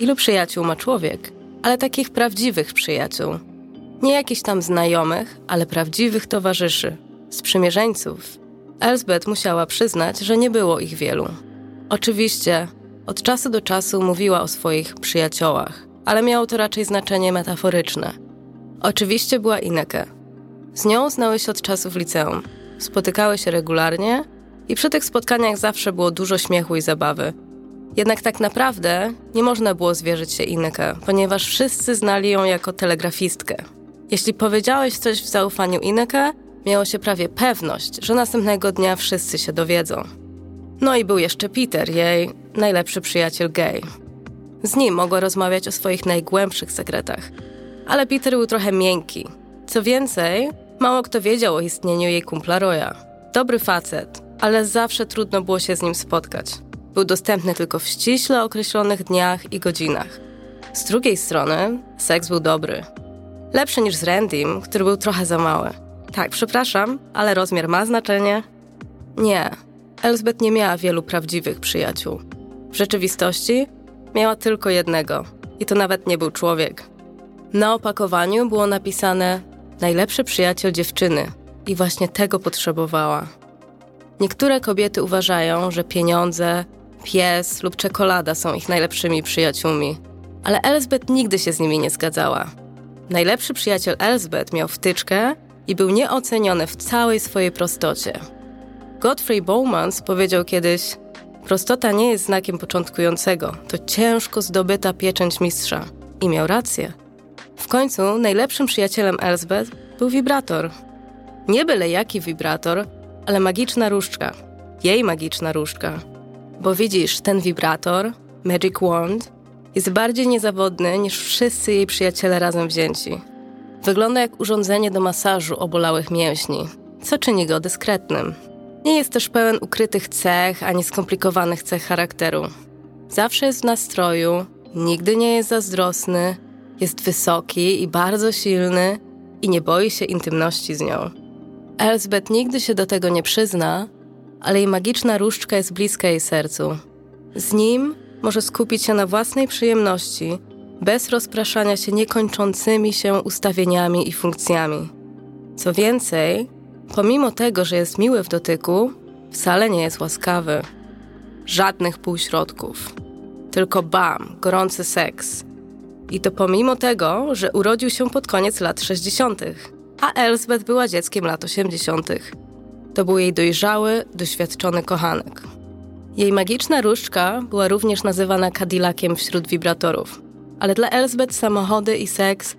ilu przyjaciół ma człowiek, ale takich prawdziwych przyjaciół. Nie jakichś tam znajomych, ale prawdziwych towarzyszy, sprzymierzeńców. Elsbeth musiała przyznać, że nie było ich wielu. Oczywiście, od czasu do czasu mówiła o swoich przyjaciołach, ale miało to raczej znaczenie metaforyczne. Oczywiście była Ineke. Z nią znały się od czasów liceum. Spotykały się regularnie i przy tych spotkaniach zawsze było dużo śmiechu i zabawy. Jednak tak naprawdę nie można było zwierzyć się Ineke, ponieważ wszyscy znali ją jako telegrafistkę. Jeśli powiedziałeś coś w zaufaniu Ineke, miało się prawie pewność, że następnego dnia wszyscy się dowiedzą. No i był jeszcze Peter, jej najlepszy przyjaciel gay. Z nim mogła rozmawiać o swoich najgłębszych sekretach. Ale Peter był trochę miękki. Co więcej, mało kto wiedział o istnieniu jej kumpla Roya. Dobry facet, ale zawsze trudno było się z nim spotkać. Był dostępny tylko w ściśle określonych dniach i godzinach. Z drugiej strony, seks był dobry. Lepszy niż z Randym, który był trochę za mały. Tak, przepraszam, ale rozmiar ma znaczenie? Nie. Elsbeth nie miała wielu prawdziwych przyjaciół. W rzeczywistości miała tylko jednego. I to nawet nie był człowiek. Na opakowaniu było napisane najlepszy przyjaciel dziewczyny. I właśnie tego potrzebowała. Niektóre kobiety uważają, że pieniądze, pies lub czekolada są ich najlepszymi przyjaciółmi, ale Elsbeth nigdy się z nimi nie zgadzała. Najlepszy przyjaciel Elsbeth miał wtyczkę i był nieoceniony w całej swojej prostocie. Godfrey Bowmans powiedział kiedyś: Prostota nie jest znakiem początkującego, to ciężko zdobyta pieczęć mistrza. I miał rację. W końcu najlepszym przyjacielem Elsbeth był wibrator. Nie byle jaki wibrator, ale magiczna różdżka. Jej magiczna różdżka. Bo widzisz, ten wibrator, Magic Wand, jest bardziej niezawodny niż wszyscy jej przyjaciele razem wzięci. Wygląda jak urządzenie do masażu obolałych mięśni, co czyni go dyskretnym. Nie jest też pełen ukrytych cech ani skomplikowanych cech charakteru. Zawsze jest w nastroju, nigdy nie jest zazdrosny, jest wysoki i bardzo silny i nie boi się intymności z nią. Elsbeth nigdy się do tego nie przyzna, ale jej magiczna różdżka jest bliska jej sercu. Z nim może skupić się na własnej przyjemności, bez rozpraszania się niekończącymi się ustawieniami i funkcjami. Co więcej, pomimo tego, że jest miły w dotyku, wcale nie jest łaskawy. Żadnych półśrodków. Tylko bam, gorący seks. I to pomimo tego, że urodził się pod koniec lat 60., a Elsbeth była dzieckiem lat 80. To był jej dojrzały, doświadczony kochanek. Jej magiczna różdżka była również nazywana Cadillaciem wśród wibratorów, ale dla Elsbeth samochody i seks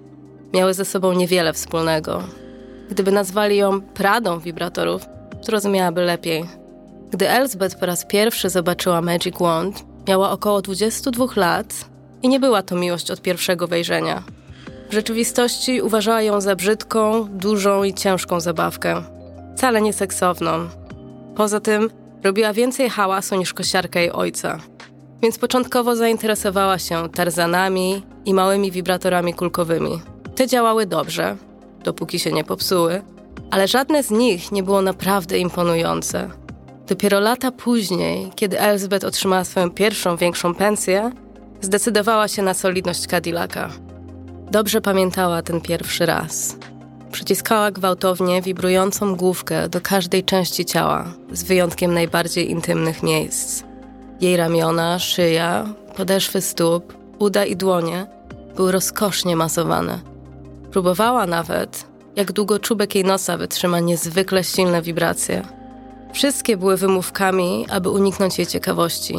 miały ze sobą niewiele wspólnego. Gdyby nazwali ją Pradą wibratorów, zrozumiałaby lepiej. Gdy Elsbeth po raz pierwszy zobaczyła Magic Wand, miała około 22 lat i nie była to miłość od pierwszego wejrzenia. W rzeczywistości uważała ją za brzydką, dużą i ciężką zabawkę. Wcale nie seksowną. Poza tym robiła więcej hałasu niż kosiarka jej ojca. Więc początkowo zainteresowała się tarzanami i małymi wibratorami kulkowymi. Te działały dobrze, dopóki się nie popsuły, ale żadne z nich nie było naprawdę imponujące. Dopiero lata później, kiedy Elizabeth otrzymała swoją pierwszą większą pensję, zdecydowała się na solidność Cadillaca. Dobrze pamiętała ten pierwszy raz. Przyciskała gwałtownie wibrującą główkę do każdej części ciała, z wyjątkiem najbardziej intymnych miejsc. Jej ramiona, szyja, podeszwy stóp, uda i dłonie były rozkosznie masowane. Próbowała nawet, jak długo czubek jej nosa wytrzyma niezwykle silne wibracje. Wszystkie były wymówkami, aby uniknąć jej ciekawości.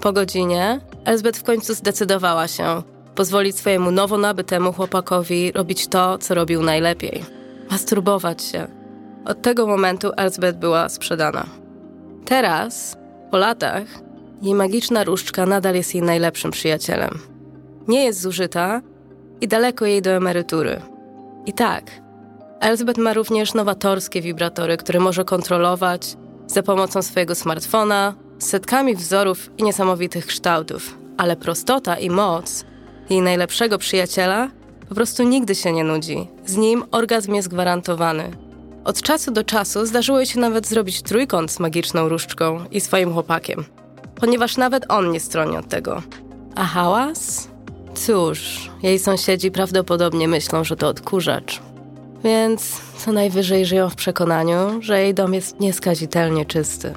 Po godzinie Elzbeth w końcu zdecydowała się pozwolić swojemu nowo nabytemu chłopakowi robić to, co robił najlepiej masturbować się. Od tego momentu Elzbeth była sprzedana. Teraz, po latach, jej magiczna różdżka nadal jest jej najlepszym przyjacielem. Nie jest zużyta i daleko jej do emerytury. I tak, Elizabeth ma również nowatorskie wibratory, które może kontrolować za pomocą swojego smartfona, setkami wzorów i niesamowitych kształtów. Ale prostota i moc jej najlepszego przyjaciela po prostu nigdy się nie nudzi. Z nim orgazm jest gwarantowany. Od czasu do czasu zdarzyło się nawet zrobić trójkąt z magiczną różdżką i swoim chłopakiem, ponieważ nawet on nie stroni od tego. A hałas? Cóż, jej sąsiedzi prawdopodobnie myślą, że to odkurzacz. Więc co najwyżej żyją w przekonaniu, że jej dom jest nieskazitelnie czysty.